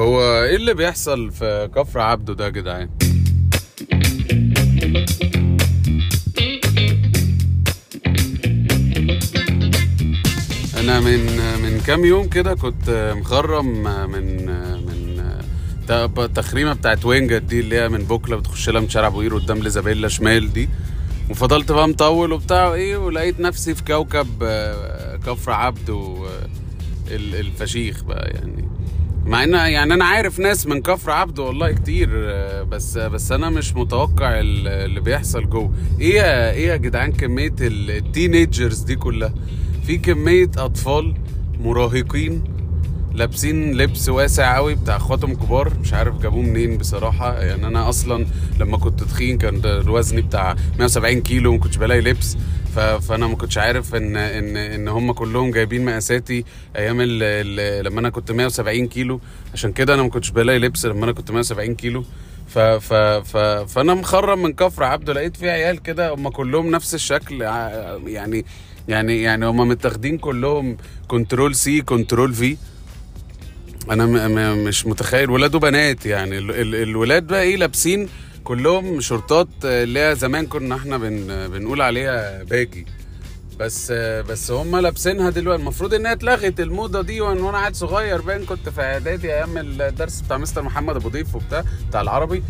هو إيه اللي بيحصل في كفر عبده ده يا جدعان؟ أنا من من كام يوم كده كنت مخرم من من تخريمة بتاعت وينجت دي اللي هي من بوكلة بتخش لها من شارع أبو قير قدام ليزابيلا شمال دي. وفضلت بقى مطول وبتاع إيه ولقيت نفسي في كوكب آه، كفر عبده آه، ال- الفشيخ بقى يعني. مع إن يعني أنا عارف ناس من كفر عبده والله كتير بس بس أنا مش متوقع ال- اللي بيحصل جوه. إيه إيه يا جدعان كمية ال- التينيجرز دي كلها؟ في كمية أطفال مراهقين لابسين لبس واسع قوي بتاع اخواتهم كبار. مش عارف جابوه منين بصراحة. يعني أنا أصلا لما كنت تخين كان وزني بتاع 170 كيلو وما كنتش بلاقي لبس. فأنا ما كنتش عارف ان ان إن هم كلهم جايبين مقاساتي أيام لما أنا كنت 170 كيلو. عشان كده أنا ما كنتش بلاقي لبس لما أنا كنت 170 كيلو. ف ف ف فأنا مخرم من كفر عبده لقيت في عيال كده. هم كلهم نفس الشكل. يعني يعني يعني هم متاخدين كلهم control C control V أنا م م مش متخيل. ولاد وبنات يعني. ال ال الولاد بقى إيه لابسين كلهم شورتات آه، اللي هي زمان كنا إحنا بن بنقول عليها باجي. بس آه، بس هم لابسينها دلوقتي. المفروض إنها اتلغت الموضة دي وأنا وأنا قاعد صغير باين كنت في إعدادي أيام الدرس بتاع مستر محمد أبو ضيف وبتاع بتاع العربي.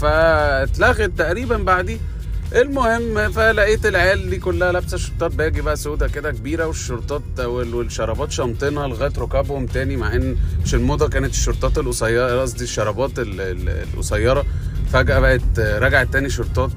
فاتلغت تقريبا بعديه المهم فلقيت العيال دي كلها لابسة شورتات باجي بقى سودا كده كبيرة والشورتات وال- والشرابات شامطينها لغاية ركابهم تاني مع إن مش الموضة كانت الشورتات القصيرة قصدي الشرابات ال- ال- القصيرة. فجأة بقت رجعت تاني شورتات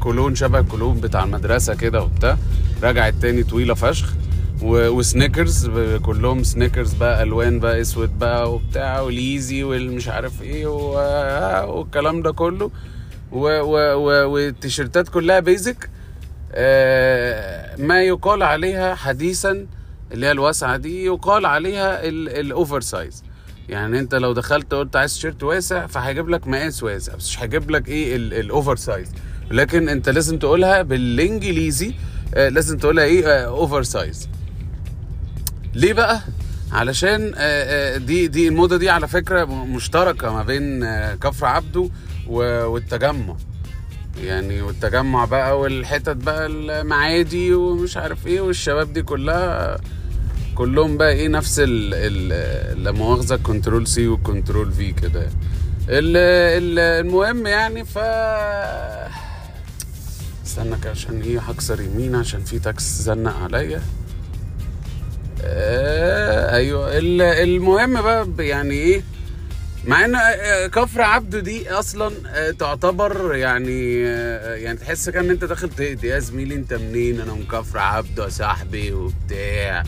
كولون شبه الكولون بتاع المدرسة كده وبتاع. رجعت تاني طويلة فشخ. و sneakers كلهم sneakers بقى ألوان بقى أسود بقى وبتاع واليزي والمش عارف إيه و- والكلام ده كله. والتيشيرتات كلها basic آه، ما يقال عليها حديثا اللي هي الواسعة دي يقال عليها ال oversize يعني انت لو دخلت قلت عايز تيشيرت واسع فهيجيب لك مقاس واسع بس مش هيجيب لك إيه ال oversize لكن انت لازم تقولها بالانجليزي آه، لازم تقولها إيه oversize ليه بقى؟ علشان آه، آه، دي دي الموضة دي على فكرة مشتركة ما بين آه، كفر عبده والتجمع. يعني والتجمع بقى والحتت بقى المعادي ومش عارف إيه والشباب دي كلها كلهم بقى إيه نفس ال لا مؤاخذة control C و control V كده. ال- ال- المهم يعني ف استنى عشان إيه هكسر يمين عشان في تاكس زنق عليا. آه أيوه ال- المهم بقى يعني إيه مع إن آه، كفر عبده دي أصلا آه، تعتبر يعني آه، يعني تحس كأن أنت داخل تقضي يا زميلي أنت منين؟ أنا من كفر عبده يا صاحبي وبتاع.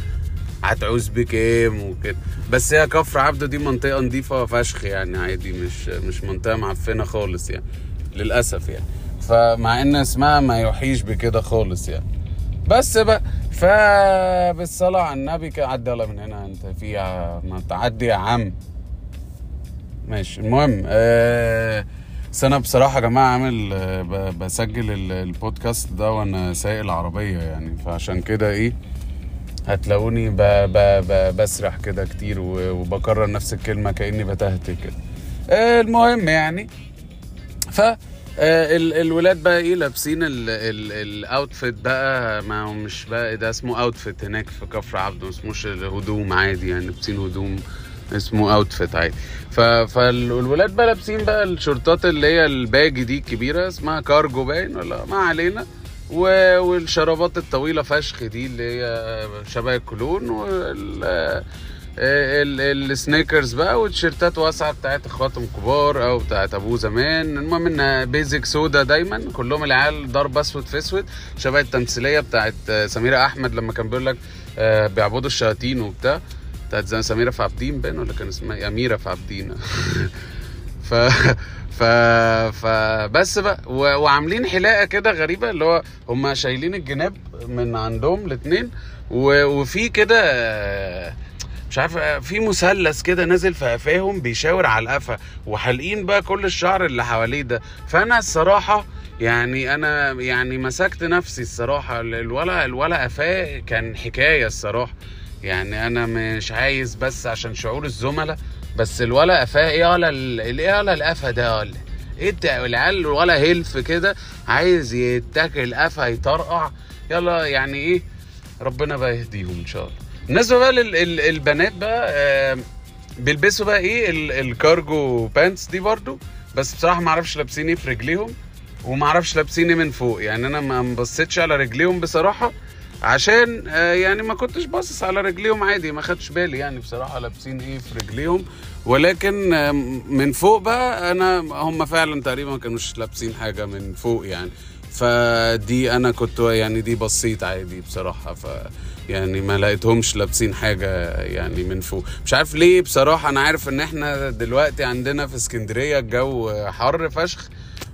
هتعوز بكام وكده. بس هي كفر عبده دي منطقة نظيفه فشخ يعني عادي مش مش منطقة معفنة خالص يعني للأسف يعني. فمع إن اسمها ما يوحيش بكده خالص يعني. بس بقى فبالصلاة على النبي كده عدي يلا من هنا أنت في يا- ما تعدي يا عم. ماشي. المهم آه بس أنا بصراحة يا جماعة عامل آه، بسجل ال- البودكاست ده وأنا سايق العربية يعني. فعشان كده إيه هتلاقوني ب ب ب بسرح كده كتير وبكرر نفس الكلمة كأني بتهته كده. آه المهم يعني ف آه، ال- الولاد بقى إيه لابسين ال outfit بقى ما هو مش بقى ده اسمه outfit هناك في كفر عبده ما اسموش هدوم عادي يعني لابسين هدوم. اسمه outfit عادي. ف... فالولاد بقى لابسين بقى الشورتات اللي هي ال baggy دي الكبيرة اسمها كارجو باين ولا؟ ما علينا. و... والشرابات الطويلة فشخ دي اللي هي شبه الكولون وال ال- ال- السنيكرز بقى والتيشيرتات واسعة بتاعت اخواتهم كبار أو بتاعت أبوه زمان. المهم انها بيزك سودا دايما كلهم العيال ضرب أسود في أسود شبه التمثيلية بتاعت سميرة أحمد لما كان بيقول لك آه، بيعبدوا الشياطين وبتاع. بتاعت زي سميرة في عابدين باين ولا كان اسمها إيه؟ أميرة في عابدين. ف ف فبس بقى و... وعاملين حلاقة كده غريبة اللي هو هم شايلين الجناب من عندهم الاثنين و... وفي كده مش عارف في مثلث كده نازل في قفاهم بيشاور على القفا وحالقين بقى كل الشعر اللي حواليه ده. فأنا الصراحة يعني أنا يعني مسكت نفسي الصراحة الولا الولا قفاه كان حكاية الصراحة. يعني أنا مش عايز بس عشان شعور الزملاء بس الولا قفاه إيه ال- إيه ولا القفا ده ولا؟ إيه العيال ولا هيلف كده عايز يتاكل قفا يطرقع؟ يلا يعني إيه؟ ربنا بقى يهديهم إن شاء الله. بالنسبة بقى للبنات بقى آه، بيلبسوا بقى إيه؟ ال- ال cargo pants دي برضو بس بصراحة ما أعرفش لابسين إيه في رجليهم وما أعرفش لابسين إيه من فوق. يعني أنا ما بصيتش على رجليهم بصراحة عشان آه، يعني ما كنتش باصص على رجليهم عادي ما خدتش بالي يعني بصراحة لابسين إيه في رجليهم. ولكن من فوق بقى أنا هم فعلا تقريبا ما كانوش لابسين حاجة من فوق يعني. فدي أنا كنت يعني دي بصيت عادي بصراحة. ف يعني ما لقيتهمش لابسين حاجة يعني من فوق. مش عارف ليه بصراحة أنا عارف إن إحنا دلوقتي عندنا في اسكندرية الجو حر فشخ.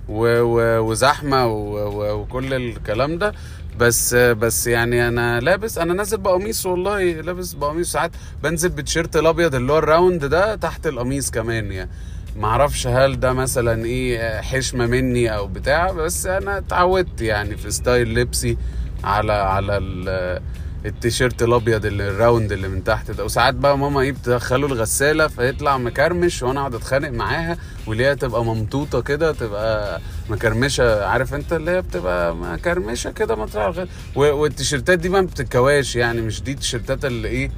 وزحمة وكل الكلام ده. بس بس يعني أنا لابس أنا نازل بقميص والله لابس بقميص. ساعات بنزل بتيشيرت الأبيض اللي هو ال round ده تحت القميص كمان يعني. معرفش هل ده مثلا إيه حشمة مني أو بتاع بس أنا اتعودت يعني في style لبسي على على التيشيرت الأبيض اللي ال round اللي من تحت ده. وساعات بقى ماما إيه بتدخله الغسالة فيطلع مكرمش وأنا أقعد أتخانق معاها واللي هي تبقى ممطوطة كده تبقى مكرمشة عارف أنت؟ اللي هي بتبقى مكرمشة كده الغ- و- والتيشيرتات دي ما بتتكواش يعني مش دي التيشيرتات اللي إيه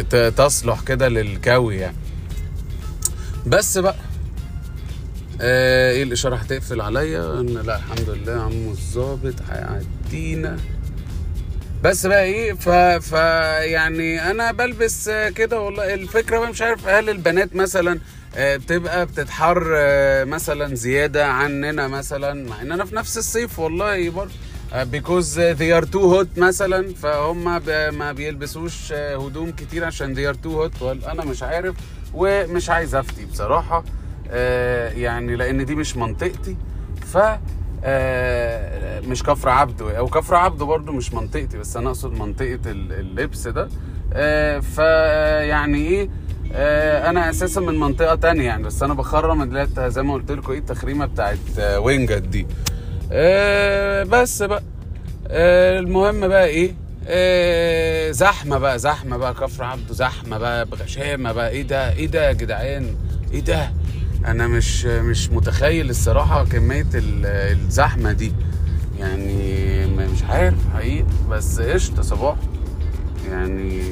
ت- تصلح كده للكوي يعني. بس بقى آه إيه الإشارة هتقفل عليا؟ لا الحمد لله عمو الظابط هيعدينا. بس بقى إيه ف... ف يعني أنا بلبس آه، كده والله الفكرة بقى مش عارف هل البنات مثلا آه، بتبقى بتتحر آه، مثلا زيادة عننا مثلا مع ان أنا في نفس الصيف والله برضه بيكوز they are too hot مثلا فهم ما بيلبسوش آه، هدوم كتير عشان they are too hot أنا مش عارف ومش عايز افتي بصراحة آه، يعني لأن دي مش منطقتي ف آه، مش كفر عبده. أو كفر عبده برضو مش منطقتي بس أنا أقصد منطقة ال- اللبس ده. ف يعني إيه؟ آه، أنا أساسا من منطقة تانية يعني بس أنا بخرم هي زي ما قلت لكم إيه التخريمة بتاعت آه، وينجت دي. آه، بس بقى. آه، المهم بقى إيه؟ آه، زحمة بقى زحمة بقى كفر عبده زحمة بقى بغشامة بقى. إيه ده؟ إيه ده يا جدعان؟ إيه ده؟ أنا مش مش متخيل الصراحة كمية ال- الزحمة دي. يعني مش عارف حقيقي بس قشطة صباح. يعني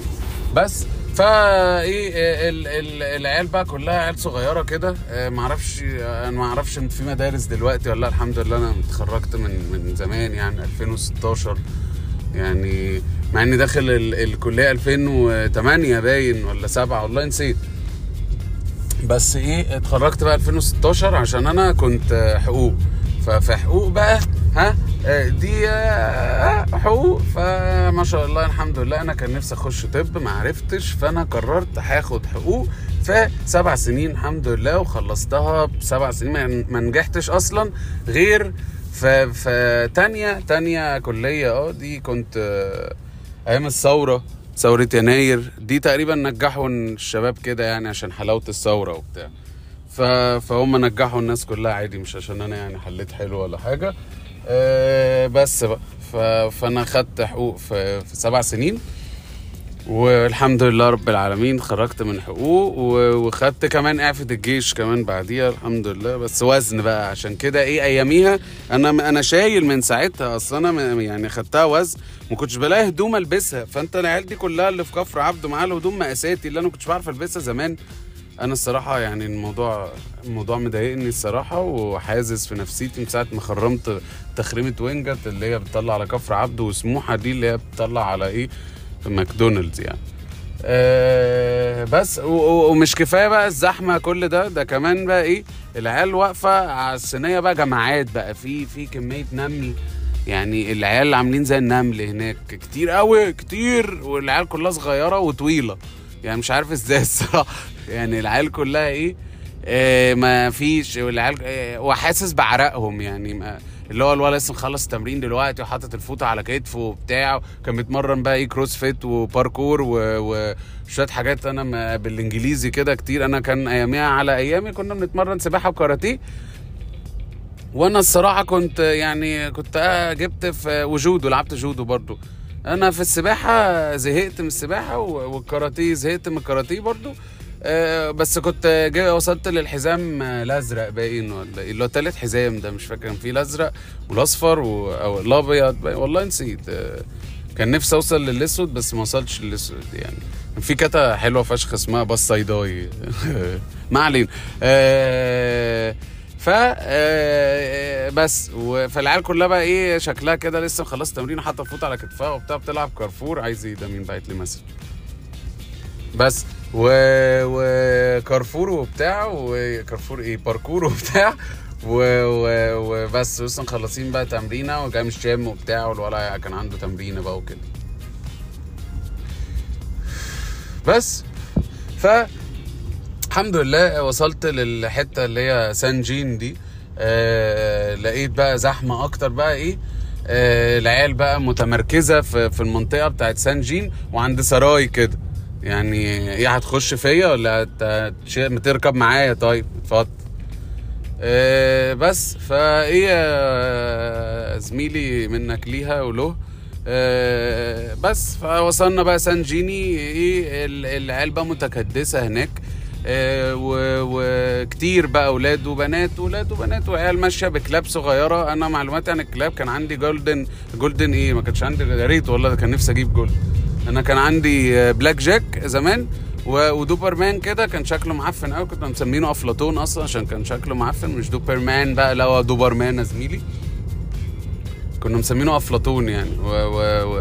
بس فا إيه ال- ال- العيال بقى كلها عيال صغيرة كده. آه، معرفش أنا معرفش إن في مدارس دلوقتي ولا لأ. الحمد لله أنا اتخرجت من من زمان يعني 2016 يعني مع إني داخل ال- الكلية 2008 باين ولا 7 والله نسيت. بس إيه اتخرجت بقى 2016 عشان أنا كنت آه، حقوق ففي حقوق بقى ها آه، دي آه، حقوق. فما شاء الله الحمد لله أنا كان نفسي اخش طب ما عرفتش. فانا قررت هاخد حقوق في سبع سنين الحمد لله وخلصتها بسبع سنين. ما- نجحتش أصلا غير في تانية تانية كلية. آه دي كنت آه، أيام الثورة. ثورة يناير. دي تقريبا نجحوا الشباب كده يعني عشان حلاوة الثورة وبتاع. ف... فهم نجحوا الناس كلها عادي مش عشان أنا يعني حليت حلو ولا حاجة. أه بس بقى. ف... فأنا خدت حقوق في... في سبع سنين. والحمد لله رب العالمين. خرجت من حقوق وخدت كمان اعفة الجيش كمان بعديها الحمد لله. بس وزن بقى عشان كده إيه أياميها أنا أنا شايل من ساعتها. أصل أنا يعني خدتها وزن ما كنتش بلاقي هدوم ألبسها. فأنت العيال دي كلها اللي في كفر عبده معاها الهدوم مقاساتي اللي أنا كنتش بعرف ألبسها زمان. أنا الصراحة يعني الموضوع الموضوع مضايقني الصراحة وحازز في نفسيتي من ساعة ما خرمت تخريمة وينجت اللي هي بتطلع على كفر عبده وسموحة دي اللي هي بتطلع على إيه ماكدونالدز يعني. أه بس ومش كفاية بقى الزحمة كل ده ده كمان بقى إيه العيال واقفة على الصينية بقى جماعات بقى في في كمية نمل. يعني العيال عاملين زي النمل هناك. كتير قوي كتير والعيال كلها صغيرة وطويلة. يعني مش عارف إزاي الصراحة. يعني العيال كلها إيه ما فيش والعيال آه وحاسس بعرقهم يعني ما اللي هو الولد لسه مخلص التمرين دلوقتي وحاطط الفوطة على كتفه وبتاع كان بيتمرن بقى إيه CrossFit و parkour وشويه حاجات أنا ما- بالإنجليزي كده كتير. أنا كان أياميها على أيامي كنا بنتمرن سباحة وكاراتيه. وأنا الصراحة كنت يعني كنت آه جبت في وجودو لعبت جودو برضو. أنا في السباحة زهقت من السباحة والكاراتيه زهقت من الكاراتيه برضو. بس كنت وصلت للحزام آه، الأزرق باين ولا إيه، اللي هو تالت حزام ده مش فاكر كان فيه الأزرق والأصفر و... أو الأبيض والله نسيت. آه، كان نفسي أوصل للأسود بس ما وصلتش للأسود يعني. كان في كاتا حلوة فشخ اسمها باص صيداي ما علينا. آه، ف آه، بس. فالعيال كلها بقى إيه شكلها كده لسه مخلص تمرين حاطه فوت على كتفها وبتاع بتلعب كارفور. عايز إيه ده؟ مين باعت لي message؟ بس. و... وكارفور وبتاع وكارفور إيه باركور وبتاع. و... و... وبس لسه مخلصين بقى تمرينة وجاي من الجيم وبتاع والولع كان عنده تمرينة بقى وكده. بس ف الحمد لله وصلت للحتة اللي هي سان جين دي. آه لقيت بقى زحمة أكتر بقى إيه آه العيال بقى متمركزة في, في المنطقة بتاعت سان جين وعند سراي كده. يعني إيه هتخش فيا ولا تركب معايا؟ طيب اتفضل. آه بس فايه زميلي منك ليها وله آه بس فوصلنا بقى سان جيني. إيه ال- العيال بقى متكدسة هناك. آه، وكتير بقى أولاد وبنات ولاد وبنات وعيال ماشية بكلاب صغيرة. أنا معلوماتي عن الكلاب كان عندي golden golden إيه؟ ما كانش عندي يا ريت والله كان نفسي أجيب golden أنا كان عندي آه، black jack زمان و- و doberman كده كان شكله معفن قوي كنت مسمينه أفلاطون أصلا عشان كان شكله معفن مش doberman بقى لا هو doberman يا زميلي. كنا مسمينه أفلاطون يعني و و و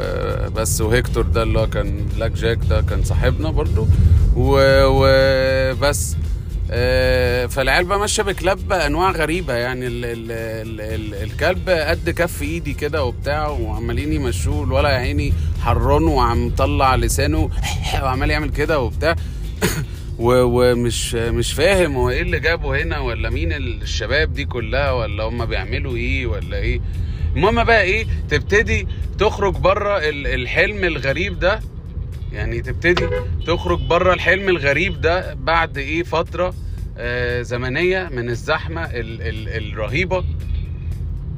بس وهيكتور ده اللي هو كان black jack ده كان صاحبنا برضو و وبس آه، فالعيال بقى ماشية بكلاب أنواع غريبة يعني. ال ال ال ال الكلب قد كف إيدي كده وبتاع وعمالين يمشوه الولا يا عيني حران وعم طلع لسانه وعمال يعمل كده وبتاع. ومش مش فاهم هو إيه اللي جابه هنا ولا مين الشباب دي كلها ولا هم بيعملوا إيه ولا إيه. المهم بقى إيه تبتدي تخرج بره ال- الحلم الغريب ده يعني تبتدي تخرج بره الحلم الغريب ده بعد إيه فترة آه زمنية من الزحمة ال ال الرهيبة.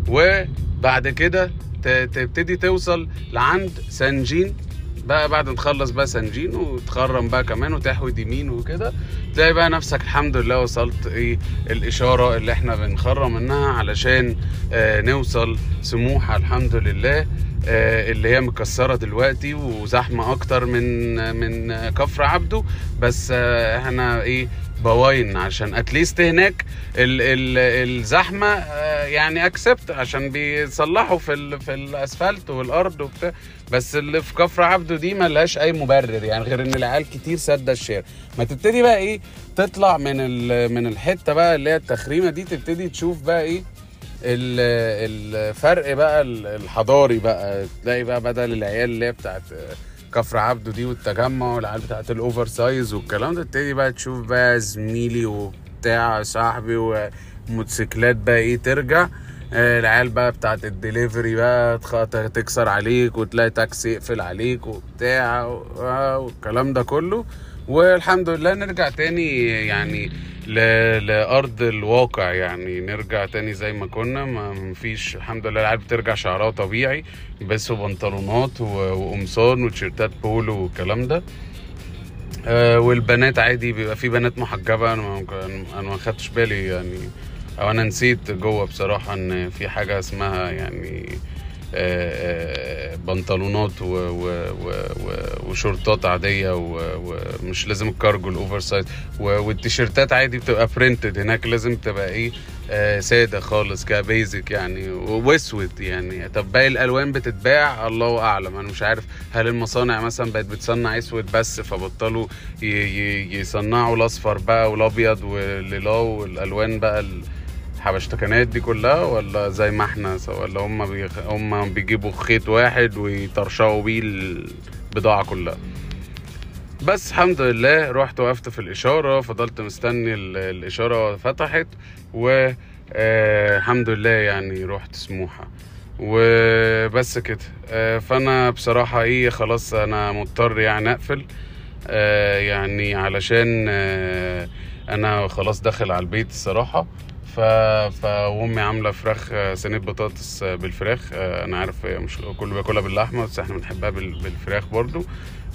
وبعد كده تبتدي توصل لعند سانجين بقى بعد ما تخلص بقى سانجين وتخرم بقى كمان وتحود يمين وكده تلاقي بقى نفسك الحمد لله وصلت إيه الإشارة اللي إحنا بنخرم منها علشان آه نوصل سموحة الحمد لله. اللي هي مكسرة دلوقتي وزحمة أكتر من من كفر عبده. بس آه إحنا إيه fine عشان at least هناك ال ال الزحمة آه، يعني accepted عشان بيصلحوا في في الأسفلت والأرض وبتاع بس اللي في كفر عبده دي ملهاش أي مبرر يعني غير إن العيال كتير سد الشارع. ما تبتدي بقى إيه تطلع من من الحتة بقى اللي هي التخريمة دي تبتدي تشوف بقى إيه الفرق بقى ال- الحضاري بقى تلاقي بقى بدل العيال اللي هي بتاعت كفر عبده دي والتجمع والعيال بتاعت ال oversize والكلام ده تبتدي بقى تشوف بقى زميلي وبتاع صاحبي وموتوسيكلات بقى إيه ترجع آه، العيال بقى بتاعت الدليفري بقى تكسر عليك وتلاقي تاكسي يقفل عليك وبتاع آه، والكلام ده كله. والحمد لله نرجع تاني يعني لأرض الواقع يعني. نرجع تاني زي ما كنا ما مفيش الحمد لله العيال بترجع شعرها طبيعي بس بنطلونات وقمصان وتيشيرتات بولو والكلام ده. آه والبنات عادي بيبقى في بنات محجبة. أنا ما أنا ما خدتش بالي يعني أو أنا نسيت جوه بصراحة إن في حاجة اسمها يعني بنطلونات و- و- و- وشورتات عادية ومش لازم ال cargo ال oversize والتيشيرتات عادي بتبقى printed هناك لازم تبقى إيه؟ آه، سادة خالص كده basic يعني. وأسود يعني. طب باقي الألوان بتتباع؟ الله أعلم. أنا مش عارف هل المصانع مثلا بقت بتصنع أسود بس فبطلوا يصنعوا الأصفر بقى والأبيض والليلا والألوان بقى الحبشتكنات دي كلها ولا زي ما إحنا ولا هم بيخ... هم بيجيبوا خيط واحد ويطرشقوا بيه البضاعة كلها. بس الحمد لله رحت وقفت في الإشارة فضلت مستني ال- الإشارة فتحت و آه، الحمد لله يعني رحت سموحة. وبس كده. آه، فأنا بصراحة إيه خلاص أنا مضطر يعني أقفل. آه، يعني علشان أنا خلاص داخل على البيت الصراحة. ف... ف وأمي عاملة فراخ آه، صينية بطاطس آه، بالفراخ. آه، أنا عارف مش كله بياكلها باللحمة بس إحنا بنحبها بال... بالفراخ برضو.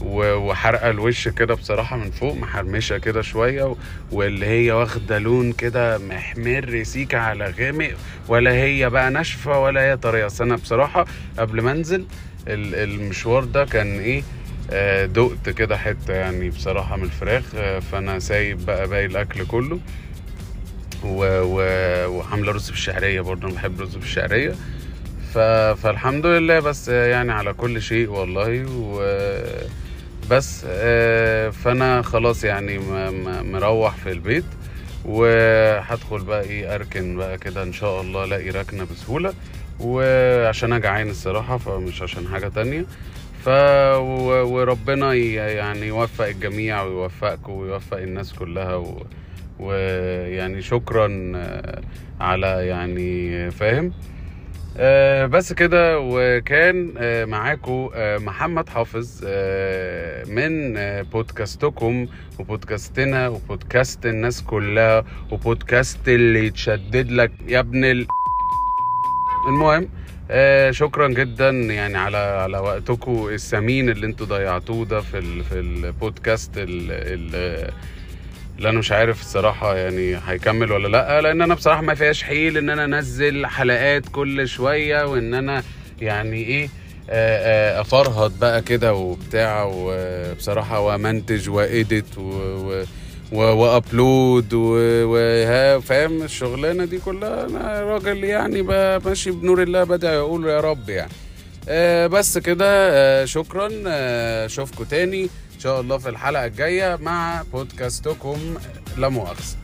وحرقة الوش كده بصراحة من فوق محرمشة كده شوية. واللي هي واخدة لون كده محمر سيكه على غامق. ولا هي بقى ناشفة ولا هي طرية. اصل أنا بصراحة قبل ما أنزل ال- المشوار ده كان إيه دقت كده حتة يعني بصراحة من الفراخ. فأنا سايب بقى باقي الأكل كله. وعامله رز بالشعرية برضه أنا بحب رز بالشعرية ف... فالحمد لله بس يعني على كل شيء والله و بس آه، فأنا خلاص يعني. مروح في البيت وهدخل بقى إيه أركن بقى كده إن شاء الله ألاقي ركنة بسهولة وعشان أنا جعان الصراحة فمش عشان حاجة تانية ف و... وربنا. يعني يوفق الجميع ويوفقكم ويوفق الناس كلها و... ويعني شكرا آه، على يعني فاهم؟ آه، بس كده وكان آه، معاكم آه، محمد حافظ آه، من آه، بودكاستكم وبودكاستنا وبودكاست الناس كلها وبودكاست اللي يتشدد لك يا ابن ال... المهم آه شكرا جدا يعني على على وقتكم الثمين اللي أنتوا ضيعتوه ده في ال في البودكاست ال ال اللي أنا مش عارف الصراحة يعني هيكمل ولا لأ لأن أنا بصراحة ما فيهاش حيل إن أنا أنزل حلقات كل شوية وإن أنا يعني إيه أفرهد بقى كده وبتاع وبصراحه وأمنتج وإيديت و, وأبلود فاهم؟ الشغلانة دي كلها أنا راجل يعني ماشي بنور الله بدعي أقول يا رب يعني. بس كده شكرا اشوفكم تاني. إن شاء الله في الحلقة الجاية مع بودكاستكم لا مؤاخذة.